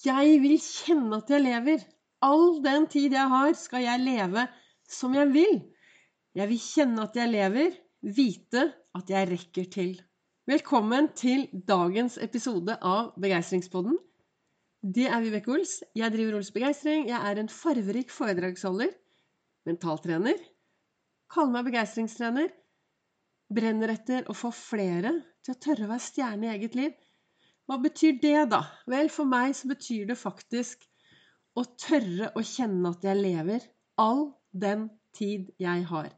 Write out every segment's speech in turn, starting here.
Jeg vil kjenne at jeg lever. All den tid jeg har, skal jeg leve som jeg vil. Jeg vil kjenne at jeg lever, vite at jeg rekker til. Velkommen til dagens episode av Begeistringspodden. Det er Vibeke Ols. Jeg driver Ols Begeistring. Jeg er en farverik foredragsholder, mentaltrener, kaller meg begeistringstrener, brenner etter å få flere til å tørre å være stjerne i eget liv. Hva betyr det, da? Vel, for meg så betyr det faktisk å tørre å kjenne at jeg lever all den tid jeg har.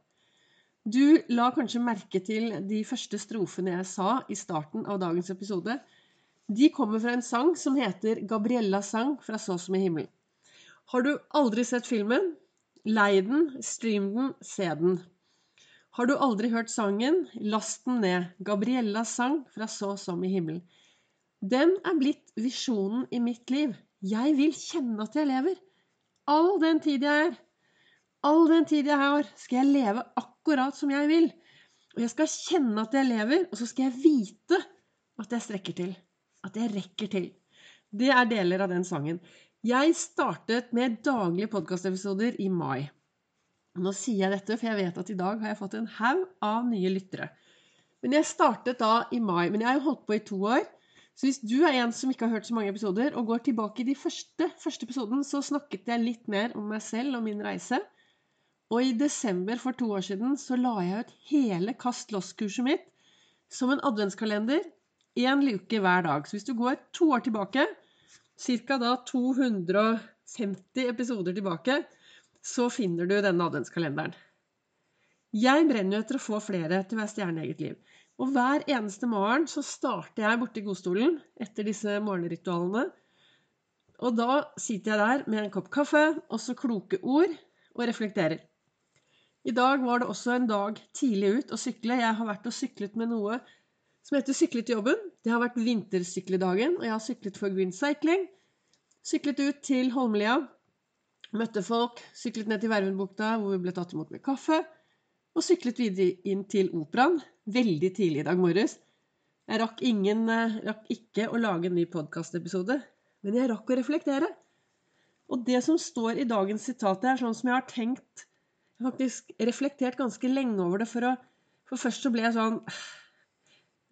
Du la kanskje merke til de første strofene jeg sa i starten av dagens episode. De kommer fra en sang som heter 'Gabriellas sang fra så som i himmelen'. Har du aldri sett filmen? Lei den, stream den, se den. Har du aldri hørt sangen? Last den ned. Gabriellas sang fra så som i himmelen. Den er blitt visjonen i mitt liv. Jeg vil kjenne at jeg lever. All den tid jeg er. All den tid jeg har, skal jeg leve akkurat som jeg vil. Og jeg skal kjenne at jeg lever, og så skal jeg vite at jeg strekker til. At jeg rekker til. Det er deler av den sangen. Jeg startet med daglige podkastepisoder i mai. Nå sier jeg dette, for jeg vet at i dag har jeg fått en haug av nye lyttere. Men jeg startet da i mai. Men jeg har jo holdt på i to år. Så hvis du er en som ikke har hørt så mange episoder, og går tilbake i de første, første episoden, så snakket jeg litt mer om meg selv og min reise. Og i desember for to år siden så la jeg ut hele Kast loss-kurset mitt som en adventskalender. Én luke hver dag. Så hvis du går to år tilbake, ca. da 250 episoder tilbake, så finner du denne adventskalenderen. Jeg brenner jo etter å få flere til å være stjerne i eget liv. Og hver eneste morgen så starter jeg borti godstolen etter disse morgenritualene. Og da sitter jeg der med en kopp kaffe og så kloke ord og reflekterer. I dag var det også en dag tidlig ut å sykle. Jeg har vært og syklet med noe som heter Sykle til jobben. Det har vært vintersykledagen, og jeg har syklet for Green Cycling. Syklet ut til Holmlia. Møtte folk. Syklet ned til Vervenbukta, hvor vi ble tatt imot med kaffe og syklet videre inn til operaen veldig tidlig i dag morges. Jeg rakk, ingen, eh, rakk ikke å lage en ny podkastepisode, men jeg rakk å reflektere. Og det som står i dagens sitat, er sånn som jeg har tenkt Jeg har faktisk reflektert ganske lenge over det, for, å, for først så ble jeg sånn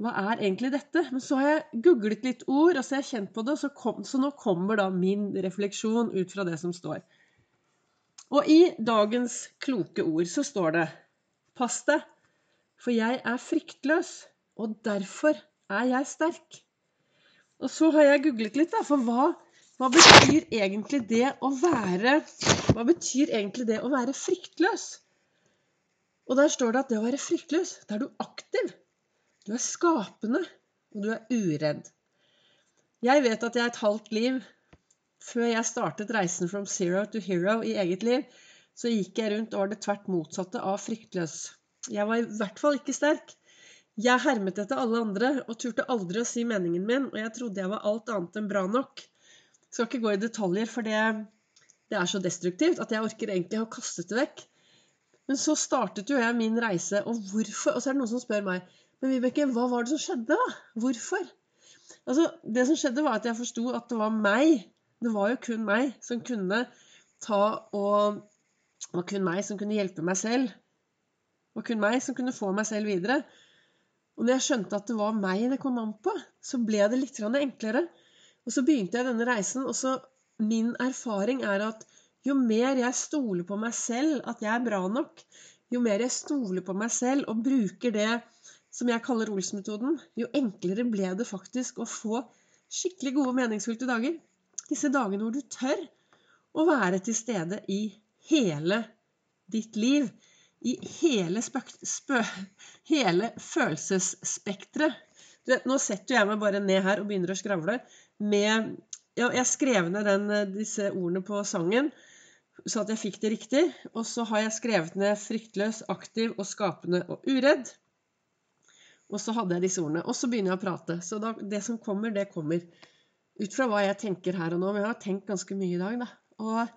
Hva er egentlig dette? Men så har jeg googlet litt ord, og så har jeg kjent på det, så, kom, så nå kommer da min refleksjon ut fra det som står. Og i dagens kloke ord så står det Pass deg, for jeg er fryktløs, og derfor er jeg sterk. Og så har jeg googlet litt, da, for hva, hva betyr egentlig det å være Hva betyr egentlig det å være fryktløs? Og der står det at det å være fryktløs, da er du aktiv. Du er skapende, og du er uredd. Jeg vet at jeg et halvt liv Før jeg startet reisen from zero to hero i eget liv, så gikk jeg rundt og var det tvert motsatte av fryktløs. Jeg var i hvert fall ikke sterk. Jeg hermet etter alle andre og turte aldri å si meningen min, og jeg trodde jeg var alt annet enn bra nok. Jeg skal ikke gå i detaljer, for det, det er så destruktivt at jeg orker egentlig å kaste det vekk. Men så startet jo jeg min reise, og hvorfor? Og så er det noen som spør meg Men Vibeke, hva var det som skjedde, da? Hvorfor? Altså, det som skjedde, var at jeg forsto at det var meg. Det var jo kun meg som kunne ta og det var kun meg som kunne hjelpe meg selv. Det var kun meg som kunne få meg selv videre. Og når jeg skjønte at det var meg det kom an på, så ble det litt enklere. Og så begynte jeg denne reisen, og så min erfaring er at jo mer jeg stoler på meg selv, at jeg er bra nok, jo mer jeg stoler på meg selv og bruker det som jeg kaller Ols-metoden, jo enklere ble det faktisk å få skikkelig gode, meningsfylte dager. Disse dagene hvor du tør å være til stede i hele ditt liv. I hele, hele følelsesspekteret. Nå setter jeg meg bare ned her og begynner å skravle. Med, ja, jeg skrev ned den, disse ordene på sangen så at jeg fikk det riktig. Og så har jeg skrevet ned 'fryktløs', 'aktiv' og 'skapende' og 'uredd'. Og så hadde jeg disse ordene. Og så begynner jeg å prate. Så da, det som kommer, det kommer. Ut fra hva jeg tenker her og nå. Men jeg har tenkt ganske mye i dag, da. Og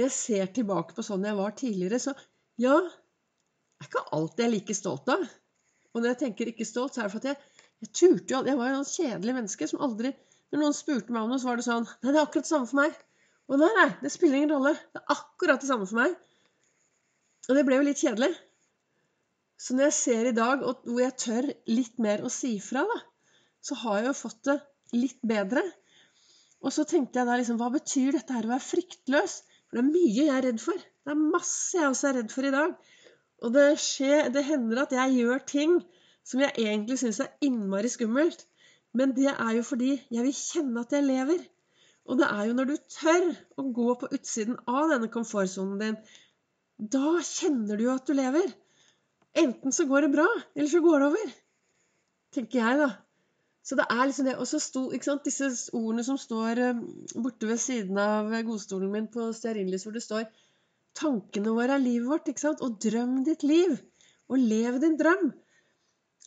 når jeg ser tilbake på sånn jeg var tidligere, så ja Det er ikke alt jeg er like stolt av. Og når jeg tenker ikke stolt, så er det for at jeg, jeg turte jo Jeg var jo en kjedelig menneske som aldri Når noen spurte meg om noe, så var det sånn Nei, det er akkurat det samme for meg. Og nei, nei, det spiller ingen rolle. Det er akkurat det samme for meg. Og det ble jo litt kjedelig. Så når jeg ser i dag hvor jeg tør litt mer å si fra, da, så har jeg jo fått det litt bedre. Og så tenkte jeg da liksom Hva betyr dette her å være fryktløs? For det er mye jeg er redd for. Det er masse jeg også er redd for i dag. Og det skjer Det hender at jeg gjør ting som jeg egentlig syns er innmari skummelt. Men det er jo fordi jeg vil kjenne at jeg lever. Og det er jo når du tør å gå på utsiden av denne komfortsonen din, da kjenner du jo at du lever. Enten så går det bra, eller så går det over. Tenker jeg, da. Så det er liksom det. Og så sto ikke sant, disse ordene som står eh, borte ved siden av godstolen min på stearinlys, hvor det står Tankene våre er livet vårt. ikke sant? Og drøm ditt liv. Og lev din drøm.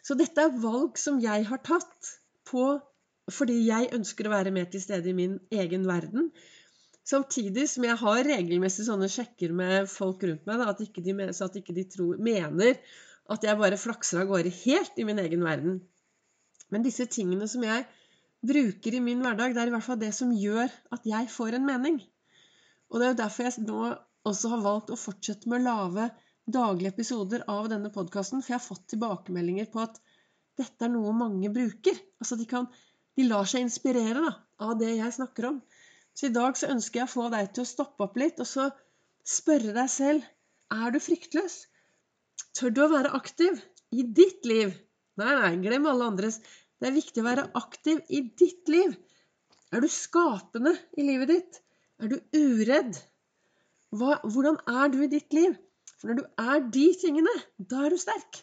Så dette er valg som jeg har tatt på fordi jeg ønsker å være mer til stede i min egen verden. Samtidig som jeg har regelmessig sånne sjekker med folk rundt meg, da, at ikke de, så at ikke de tror, mener at jeg bare flakser av gårde helt i min egen verden. Men disse tingene som jeg bruker i min hverdag, det er i hvert fall det som gjør at jeg får en mening. Og det er jo derfor jeg nå også har valgt å fortsette med å lage daglige episoder av denne podkasten, for jeg har fått tilbakemeldinger på at dette er noe mange bruker. Altså de kan de lar seg inspirere da, av det jeg snakker om. Så i dag så ønsker jeg å få deg til å stoppe opp litt og så spørre deg selv er du fryktløs. Tør du å være aktiv i ditt liv? Nei, nei, glem alle andres. Det er viktig å være aktiv i ditt liv. Er du skapende i livet ditt? Er du uredd? Hva, hvordan er du i ditt liv? For når du er de tingene, da er du sterk.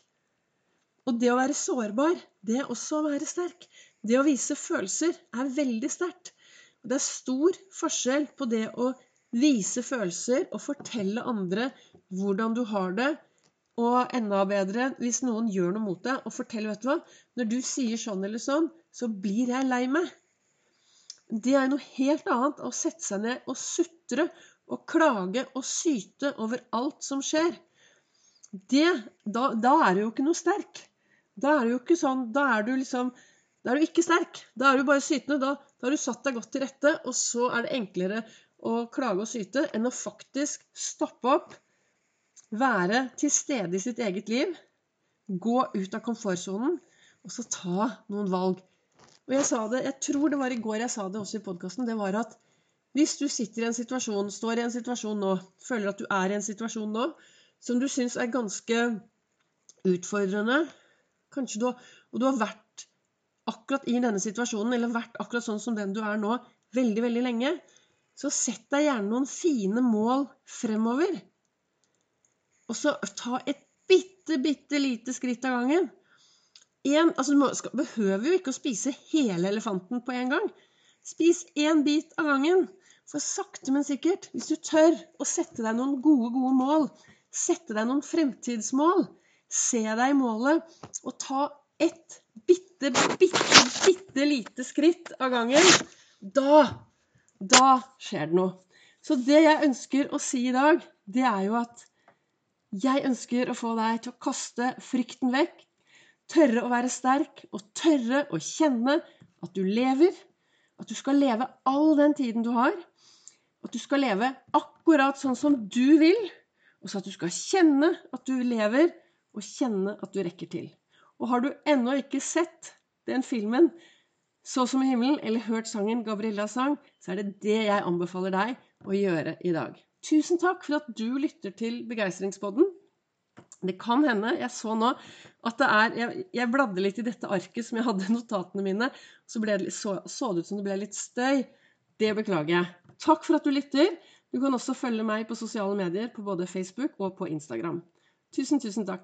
Og det å være sårbar, det er også å være sterk. Det å vise følelser er veldig sterkt. Det er stor forskjell på det å vise følelser og fortelle andre hvordan du har det, og enda bedre hvis noen gjør noe mot deg, og forteller vet du hva Når du sier sånn eller sånn, så blir jeg lei meg. Det er noe helt annet å sette seg ned og sutre og klage og syte over alt som skjer. Det, da, da er du jo ikke noe sterk. Da er det jo ikke sånn Da er du liksom da er du ikke sterk. Da er du bare sytende. Da, da har du satt deg godt til rette, og så er det enklere å klage og syte enn å faktisk stoppe opp, være til stede i sitt eget liv, gå ut av komfortsonen, og så ta noen valg. Og jeg sa det, jeg tror det var i går jeg sa det også i podkasten, det var at hvis du sitter i en situasjon, står i en situasjon nå, føler at du er i en situasjon nå som du syns er ganske utfordrende, kanskje du har, og du har vært akkurat i denne situasjonen, eller vært akkurat sånn som den du er nå, veldig, veldig lenge, så sett deg gjerne noen fine mål fremover. Og så ta et bitte, bitte lite skritt av gangen. En, altså, du må, skal, behøver jo ikke å spise hele elefanten på en gang. Spis én bit av gangen. For sakte, men sikkert, hvis du tør å sette deg noen gode, gode mål, sette deg noen fremtidsmål, se deg i målet og ta ett bitte, bitte, bitte lite skritt av gangen, da da skjer det noe. Så det jeg ønsker å si i dag, det er jo at jeg ønsker å få deg til å kaste frykten vekk, tørre å være sterk og tørre å kjenne at du lever, at du skal leve all den tiden du har, at du skal leve akkurat sånn som du vil, og så at du skal kjenne at du lever, og kjenne at du rekker til. Og har du ennå ikke sett den filmen, Så som i himmelen, eller hørt sangen Gabriella sang, så er det det jeg anbefaler deg å gjøre i dag. Tusen takk for at du lytter til Begeistringspodden. Det kan hende Jeg så nå at det er jeg, jeg, bladde litt i dette arket som jeg hadde notatene mine. Så det, så, så det ut som det ble litt støy. Det beklager jeg. Takk for at du lytter. Du kan også følge meg på sosiale medier på både Facebook og på Instagram. Tusen, tusen takk.